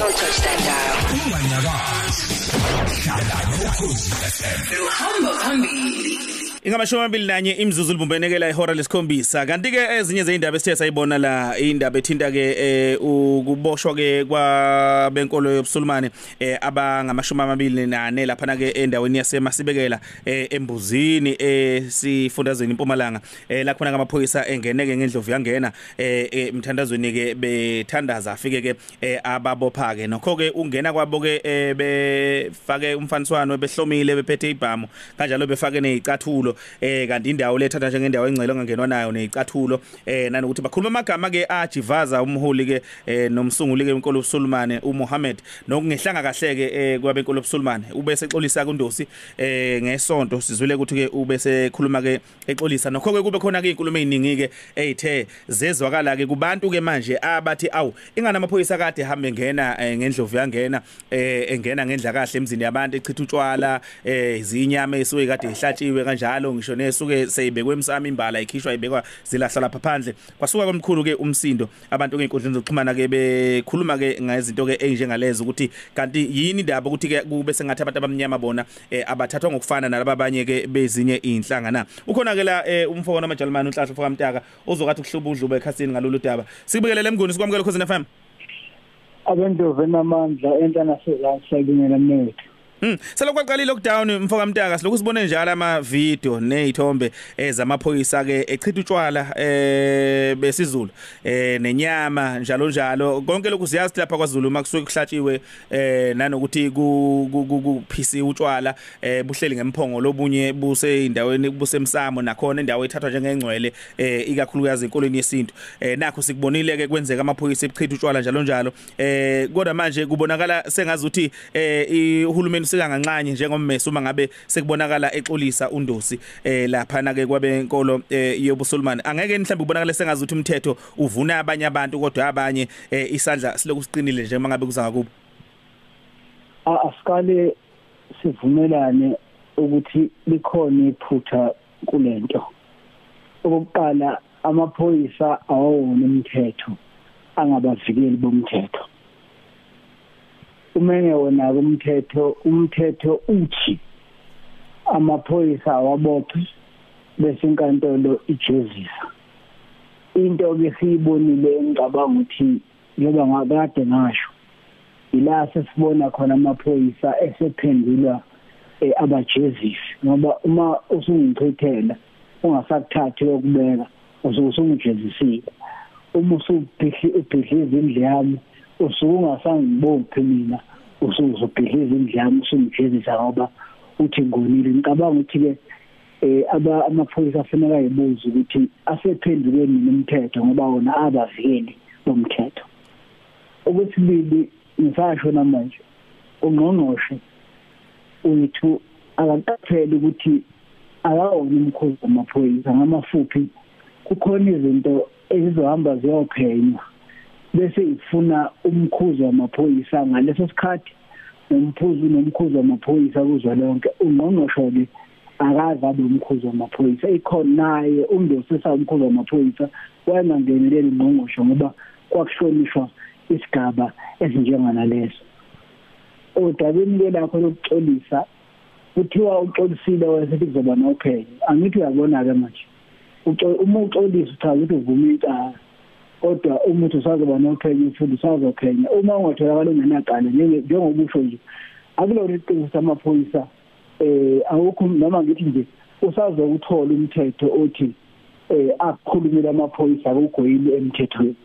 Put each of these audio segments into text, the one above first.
Don't touch that dial. unganyakazi hlala nokhozi FM Uhamba phambili. Ingamashumi amabili nanye imzuzu libumbenekela ihora lesikhombisa. Kanti ke ezinye zeindaba esithe sayibona la indaba ethinta ke eh, ukuboshwa ke kwa benkolo yobusulumane eh, abangamashumi amabili nane lapha ke endaweni yasemasibekela eh, embuzini esifundazweni impumalanga la khona amaphoyisa engeneke ngendlovu yangena emthandazweni ke bethandaza afike ke ababopha ke nokho ke ungena kwabo ke befake umfaniswano behlomile bephethe ibhamu kanjalo befake nezicathulo eh kanti indawo lethatha njengendawo engcele ongangenwa nayo nezicathulo eh nanokuthi bakhuluma amagama ke ajivaza umholi ke eh nomsunguli ke inkolo uSulumane uMohammed. Nokungehlanga kahle ke eh kwabe inkolo uSulumane ube sexolisa kundosi eh ngesonto. Sizwile ukuthi ke ube sekhuluma ke exolisa. Nokho ke kube khona ke inkulumo eziningi ke ezithe zezwakala ke kubantu ke manje abathi awu ingana amaphoyisa kade hambe ngena eh, ngendlovu yangena eh engena ngendla kahle emzini yabantu echitha utshwala eh izinyama esuke kade ihlatshiwe kanjalo. Ngisho nesuke seyibekwe emsamo imbala ikhishwa ibekwa zilahla lapha phandle. Kwasuka komkhulu ke umsindo. Abantu ngeinkundleni zokuxhumana ke bekhuluma ke ngezinto ke enjengalezo ukuthi kanti yini indaba ukuthi ke kube sengathi abantu abamnyama bona eh, abathathwa ngokufana nalabo abanye ke bezinye inhlanga na? Ukhona ke la eh, umfoko namajalimani unhlahla ufaka mtaka ozokathi kuhluba udluba ekhasini ngalolu daba. Sibikelela emnguni sikwamukela khosini FM abantu venamandla entana sezasakungela methu Hmm, selokhu kwaqala lockdown mfoka mtaka silokhu sibone njalo ama video nezithombe ezamaphoyisa ke echitha utshwala eh besizulu eh nenyama njalo njalo. Konke lokhu siyazi lapha kwaZulu makusuke kuhlatshiwe eh nanokuthi kuphisi utshwala eh buhleli ngemphongo lobunye buse indaweni busemsamo nakhona indawo ethathwa njengengcwele eh ikakhulukazi enkolweni yesintu. Eh nakho sikubonile ke kwenzeka amaphoyisa echitha utshwala njalo njalo. Eh kodwa manje kubonakala sengazi ukuthi eh uhulumeni sikangancane njengommesi uma ngabe sekubonakala exolisa undosi eh lapha na ke kwabe inkolo eh, yobusulumane angeke mhlawumbe kubonakala sengazi ukuthi umthetho uvuna abanye abantu kodwa abanye eh, isandla siloku siqinile nje mangabe kuza ngakubo. Asikale sivumelane ukuthi likhona iphutha kulento. Okokuqala amaphoyisa awona umthetho angabavikeli bomthetho. Umenge wona umthetho umthetho uthi amaphoyisa awabophe bese inkantolo ijezisa. Into ke siyibonile engicabanga ukuthi njengoba ngakade ngasho ila sesibona khona amaphoyisa esephendulwa eh, abajezisi. Ngoba uma usungichithela ungasakuthathi ukubeka usungijezisile. Uma usubhihli ubhihliza indle yami usuke ungasangibophi mina usuzobhidliza indlami usungijezisa ngoba uthi ngonile. Ngicabanga ukuthi ke eh aba amaphoyisa afanele ayibuza ukuthi asephendulwe mina umthetho ngoba wona abavikeli bomthetho. Okwesibili ngisasho namanje ungqongqoshe uyithu akaqaphela ukuthi akawona umkhosi wamaphoyisa ngamafuphi kukhona izinto ezizohamba ziyophenywa bese ifuna umkhuzo wamaphoyisa. Ngaleso sikhathi nomphuzu nomkhuzo wamaphoyisa kuzwa lonke. Ungqongqosho ke akazi abe umkhuzo wamaphoyisa. Ikhona naye umndosi esawumkhuzo wamaphoyisa. Wayengangeneleli ingqongqosho ngoba kwakuhlonishwa isigaba esinjengana leso odabeni ke lakho lokuxolisa kuthiwa uxolisile wayesethi kuzoba nophenyo. Angithi uyabona ke manje uma uxolisa uchaza ukuthi uvuma icala. Kodwa umuthi usazoba nophenyo futhi usazophenya uma ungatholakala ungenaqala njengokusho nje akulona iqiniso amaphoyisa eh awukho noma ngithi nje usazokuthola umthetho othi eh akukhulumela amaphoyisa akukho yini emthethweni.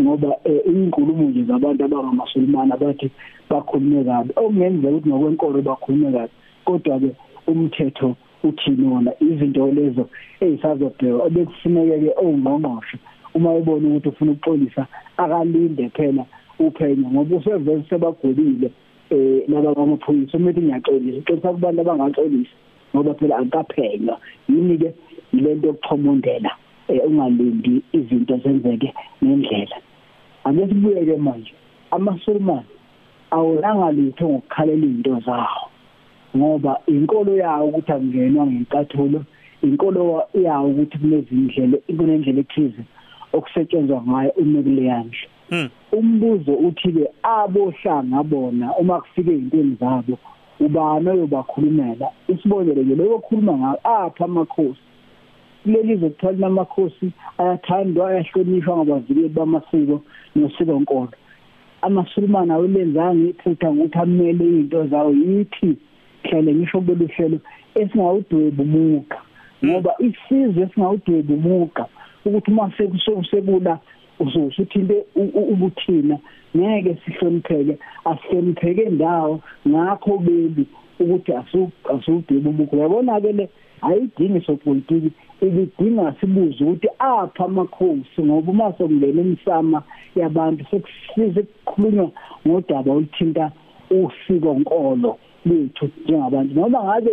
Ngoba inkulumo nje zabantu abangamasulumane abathi bakhulume kabi. Okungenzeka ukuthi ngokwenkolo bakhulume kabi kodwa ke umthetho uthini wona? Izinto lezo ezisazobhekwa bekufuneke ke ongqongqoshe uma ebona ukuthi ufuna ukuxolisa akalinde phela uphenyo ngoba usevele sebagolile eh laba bamaphoyisa umethi ngiyaxolisa. Uxolisa kubantu abangaxolisa ngoba phela akaphenywa. Yini ke lento yokuchomondela ungalindi izinto zenzeke ngendlela. Ake sibuye ke manje amasulumane awulanga litho ngokukhalela izinto zawo ngoba inkolo yawo ukuthi akungenwa ngenkathulo inkolo yawo ukuthi kunezindlela kunendlela ethize okusetshenzwa ngayo uma kuleyandle Mm. umbuzo uthi ke abohlanga bona uma kufike izinto zabo ubani oyobakhulumela? Isibonelo nje lokho khuluma ngayo apha amakhosi. Leli zokuthola namakhosi ayathandwa ayahlonishwa ngabavikeli bamasiko nosiko nkolo amasulumane awulenzanga iphutha ngokuthi amele izinto zawo yithi hlele ngisho kulolu hlelo esingawudwebi umuka ngoba isizwe esingawudwebi umuka ukuthi uma sekusekula uzosuthi into ubuthina ngeke sihlonipheke asihlonipheke ndawo. Ngakho bebi ukuthi asudweba umuka uyabona ke le ayidingi sopolitiki ibidinga sibuze ukuthi apha amakhosi ngoba uma sokungena emsama yabantu sekusize kukhulunywa ngodaba oluthinta usiko nkolo lethu njengabantu noma ngabe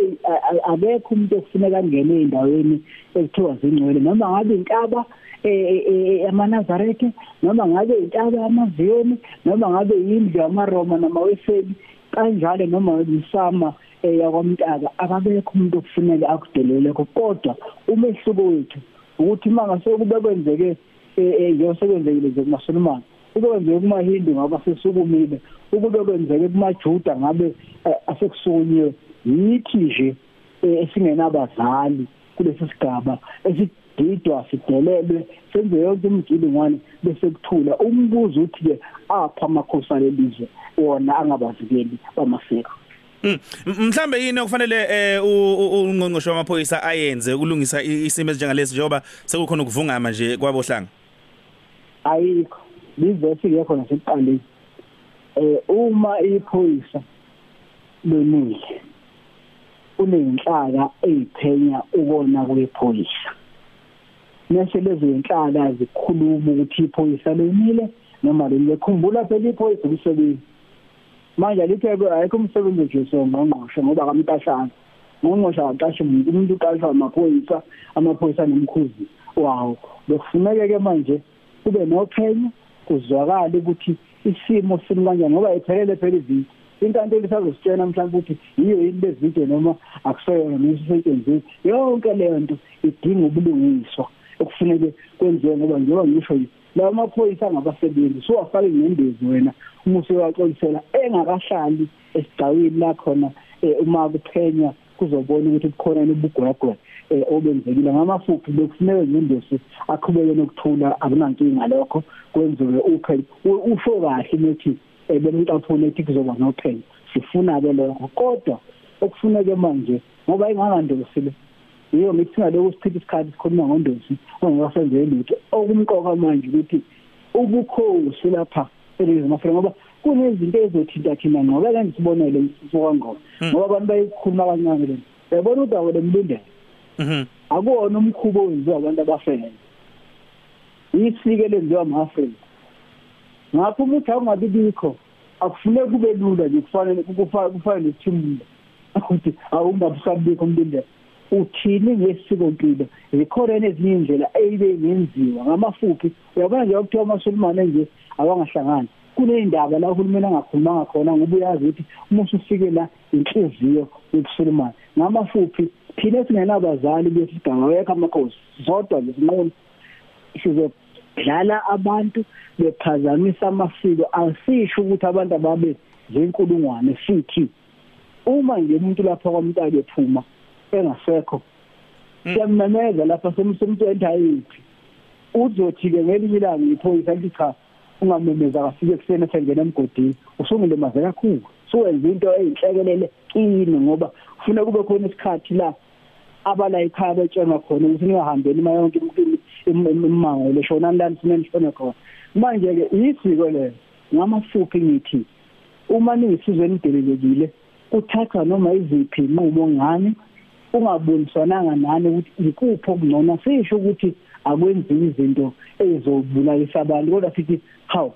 akekho umuntu okufuneka angene endaweni ekuthiwa zingcwele noma ngabe inkaba yamaNazaretha noma ngabe intaba yamaziyoni noma ngabe yindlu yamaroma namaweseli kanjalo noma isama yakwamntaka akabekho umuntu okufuneka akudelele kodwa umehluko wethu ukuthi manga sekube kwenzeke eh njengosekwenzekile nje kumasulumane kube kwenzeke kumahindu ngaba sesukumile ukube kwenzeke kumajuda ngabe asekusunyiwe yithi nje esingenabazali kulesi sigaba esididwa sidelelwe senze yonke imigilingwane bese kuthula umbuzo uthi ke apha amakhosi alelizwe wona angabavikeli bamaseko mhlambe yini okufanele eh ungqongqosho wamaphoyisa ayenze ukulungisa isimo esinjengalesi njengoba sekukhona ukuvungama nje kwabohlanga ayikho lizethi ngekho nasekuqaleni. Eh uma iphoyisa lenile kunenhlaka eziphenya ukona kwephoyisa. Mase lezo inhlaka zikhuluma ukuthi iphoyisa lenile noma lekhumbula phela iphoyisa umsebenzi. Manje lipheke ayikho umsebenzi nje songqongqoshe ngoba kamntashana ngqongqoshe aqashe umuntu umuntu uqashwa amaphoyisa amaphoyisa nomkhuzi wawo. Bekufuneka ke manje kube nophenyo kuzwakala ukuthi isimo simi kanjani ngoba iphelele phela iviki inkantolo lisazositshela mhlawumbe ukuthi yiyo yini lezinto noma akuseyona nesisetshenziswa yonke leyo nto idinga ubulungiswa okufuneke kwenziwe ngoba njengoba ngisho lawo maphoyisa angabasebenzi suwafake ngendezi wena uma usewaxolisela engakahlali esigcawini la khona uma kuphenywa kuzobona ukuthi kukhona ubugwegwe obenzekile ngamafuphi bekufuneka ngendesi aqhubeke nokuthula akunankinga lokho kwenziwe uphenyo usho kahle nethi ebemntaphone ethi kuzoba nophenyo sifuna ke lokho. Kodwa okufuneke manje ngoba ingangandosile yiyo ngithi ngaloku sichitha isikhathi sikhuluma ngondosi ongakasenze lutho. Okumqoka manje ukuthi ubukhosi lapha elizwe Afrika ngoba kunezinto ezothinta thina ngoba ke ngisibonele isifo ngoba ngoba abantu bayikhuluma kancane le. Yabona udawo lemlindelo mhm akuwona umkhubo owenziwa abantu abafele. Isike lenziwa ama-Afrika ngakho umuthi awungabi bikho akufuneki kube lula nje kufanele kufanele nesithimula ukuthi awungabusabikho umlindelo uthini ngesiko mpilo zikhona ezinye indlela eyibe ngenziwa ngamafuphi. Uyabona nje ukuthiwa amasulumane nje abangahlangani kuneyindaba la uhulumeni angakhulumanga khona ngoba uyazi ukuthi uma usufike la inhliziyo yokusulumana ngamafuphi thina singenabazali besigaba wekho amakhosi. Zodwa nje sinqono sizodlala abantu bephazamisa amasiko. Asisho ukuthi abantu ababe zenkulungwane futhi uma nje umuntu lapha kwamntaka ephuma engasekho. Siyamnameza lapha semsemuntu entayiphi uzothi ke ngelinye ilanga iphoyisa lithi cha ungamemeza kafike kusena sengena emgodini usungilemaze kakhulu. Suwenza into eyinhlekelele kini ngoba kufuna kube khona isikhathi la abala ekhaya betshena khona ukuthi ningahambeni ima yonke imango leshona lani sinenhlona khona. Manje ke isiko le ngamafuphi ngithi uma ningisizwe nidelelekile uthatha noma iziphi inqubo ngani ungaboniswananga nani ukuthi ikuphi okungcono. Sisho ukuthi akwenziwe izinto ezizobulalisa abantu kodwa sithi hawu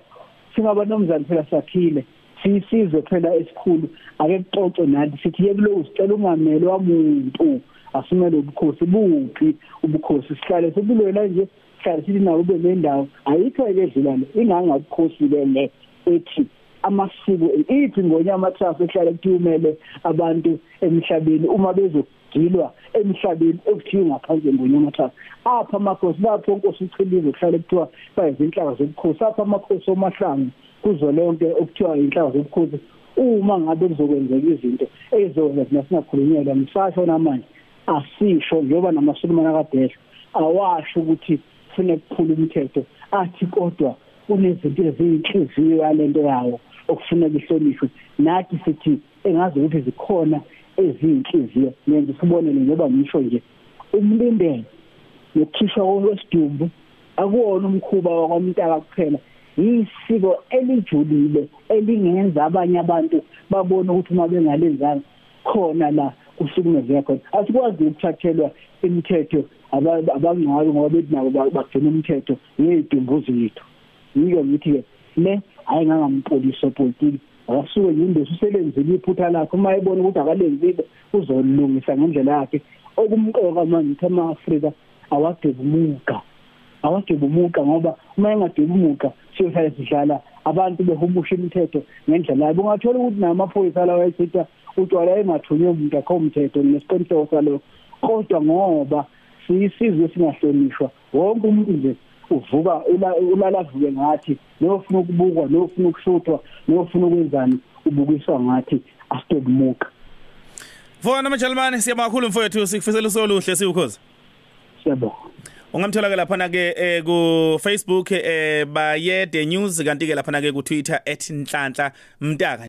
singabanomzana phela sakhile sisizwe phela esikhulu ake kuxoxe nathi sithi yekulo sicela ungamelwa umuntu asimele ubukhosi buphi? Ubukhosi sihlale sebulwela nje sihlale sithi nawo ube nendawo. Ayikho ke edlula le inganga ubukhosi le ethi amasiko ithi ngonyama trust ehlala kuthumele abantu emhlabeni uma bezogilwa emhlabeni okuthiwa ngaphansi ngonyama trust apha amakhosi lapho inkosi uchilize kuhlala kuthiwa bayizinhlaka zobukhosi apha amakhosi omahlangu kuzo lonke okuthiwa inhlaka zobukhosi uma ngabe kuzokwenzeka izinto ezokwenza thina singakhulunyelwa ngisasho namanje. Asisho njengoba namasulumane akadesha awasho ukuthi kufanele kuphula umthetho athi kodwa kunezinto eziyinhliziyo yalento yawo okufuneka ihlonishwe. Nathi sithi engazi ukuthi zikhona eziyinhliziyo ngenza sibonele njengoba ngisho nje umlindelo yokukhishwa kwesidumbu akuwona umkhuba wakwamntaka kuphela. Yisiko elijulile elingenza abanye abantu babone ukuthi uma bengalenzanga khona la kusukumezeka khona asikwazi ukuthathelwa imithetho abangcwabo ngoba bethi nabo bagcina umthetho ngezidumbuzo yethu yiko ngithi ke le ayingangampolisi opolitiki akasuke yindesi uselenzile iphutha lakhe. Uma ebona ukuthi akalenzile uzolungisa ngendlela yakhe. Okumqoka manje ama-Afrika awadebumuka awadebumuka ngoba uma engadebumuka siyohlala sidlala abantu behumusha imithetho ngendlela yabo ungathola ukuthi namaphoyisa lawa ayithatha utshwala engathunywe umuntu akho umthetho nesiqiniseko salokho. Kodwa ngoba siyisizwe singahlonishwa wonke umuntu nje uvuka ulala vuke ngathi nofuna ukubukwa nofuna ukushuthwa nofuna ukwenzani ubukiswa ngathi asitobumuka Vona majalmane siyabonga kakhulu mfowethu sikufisela usoluhle siwukhozi. Siyabonga. Ungamthola ke lapha na ke eh, ku Facebook eh Bayede News kanti ke lapha na ke ku Twitter @nhlanhla mtaka.